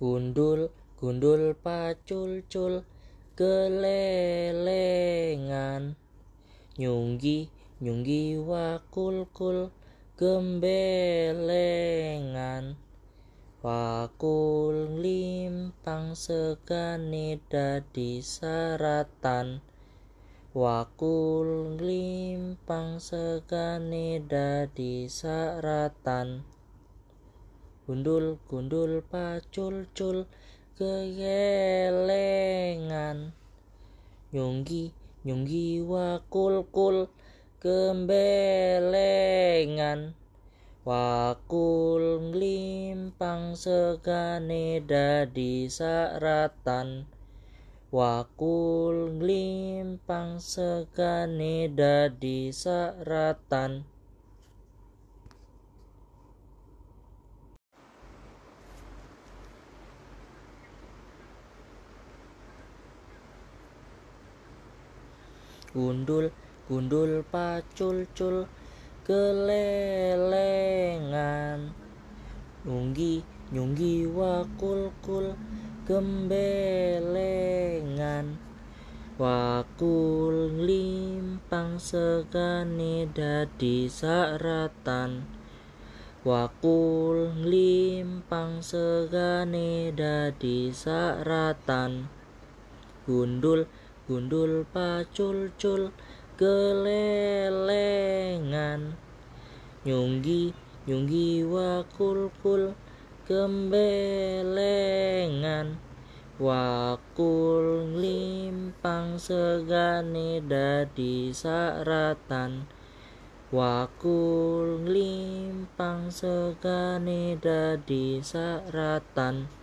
Gundul, gundul pacul-cul kelelengan Nyunggi, nyunggi wakul-kul gembelengan. Wakul limpang segane dadi saratan. Wakul limpang segane dadi saratan Gundul gundul pacul cul kegelengan. Nyunggi nyunggi wakul kul gembelengan. Wakul limpang segane dadi saratan. Wakul limpang segane dadi saratan Gundul gundul pacul cul kelelengan. Nyunggi nyunggi wakul kul gembelengan. Wakul limpang segane dadi saratan. Wakul limpang segane dadi saratan. Gundul gundul pacul cul kelelengan nyunggi nyunggi wakul kul gembelengan. Wakul limpang segane dadi saratan. Wakul limpang segane dadi saratan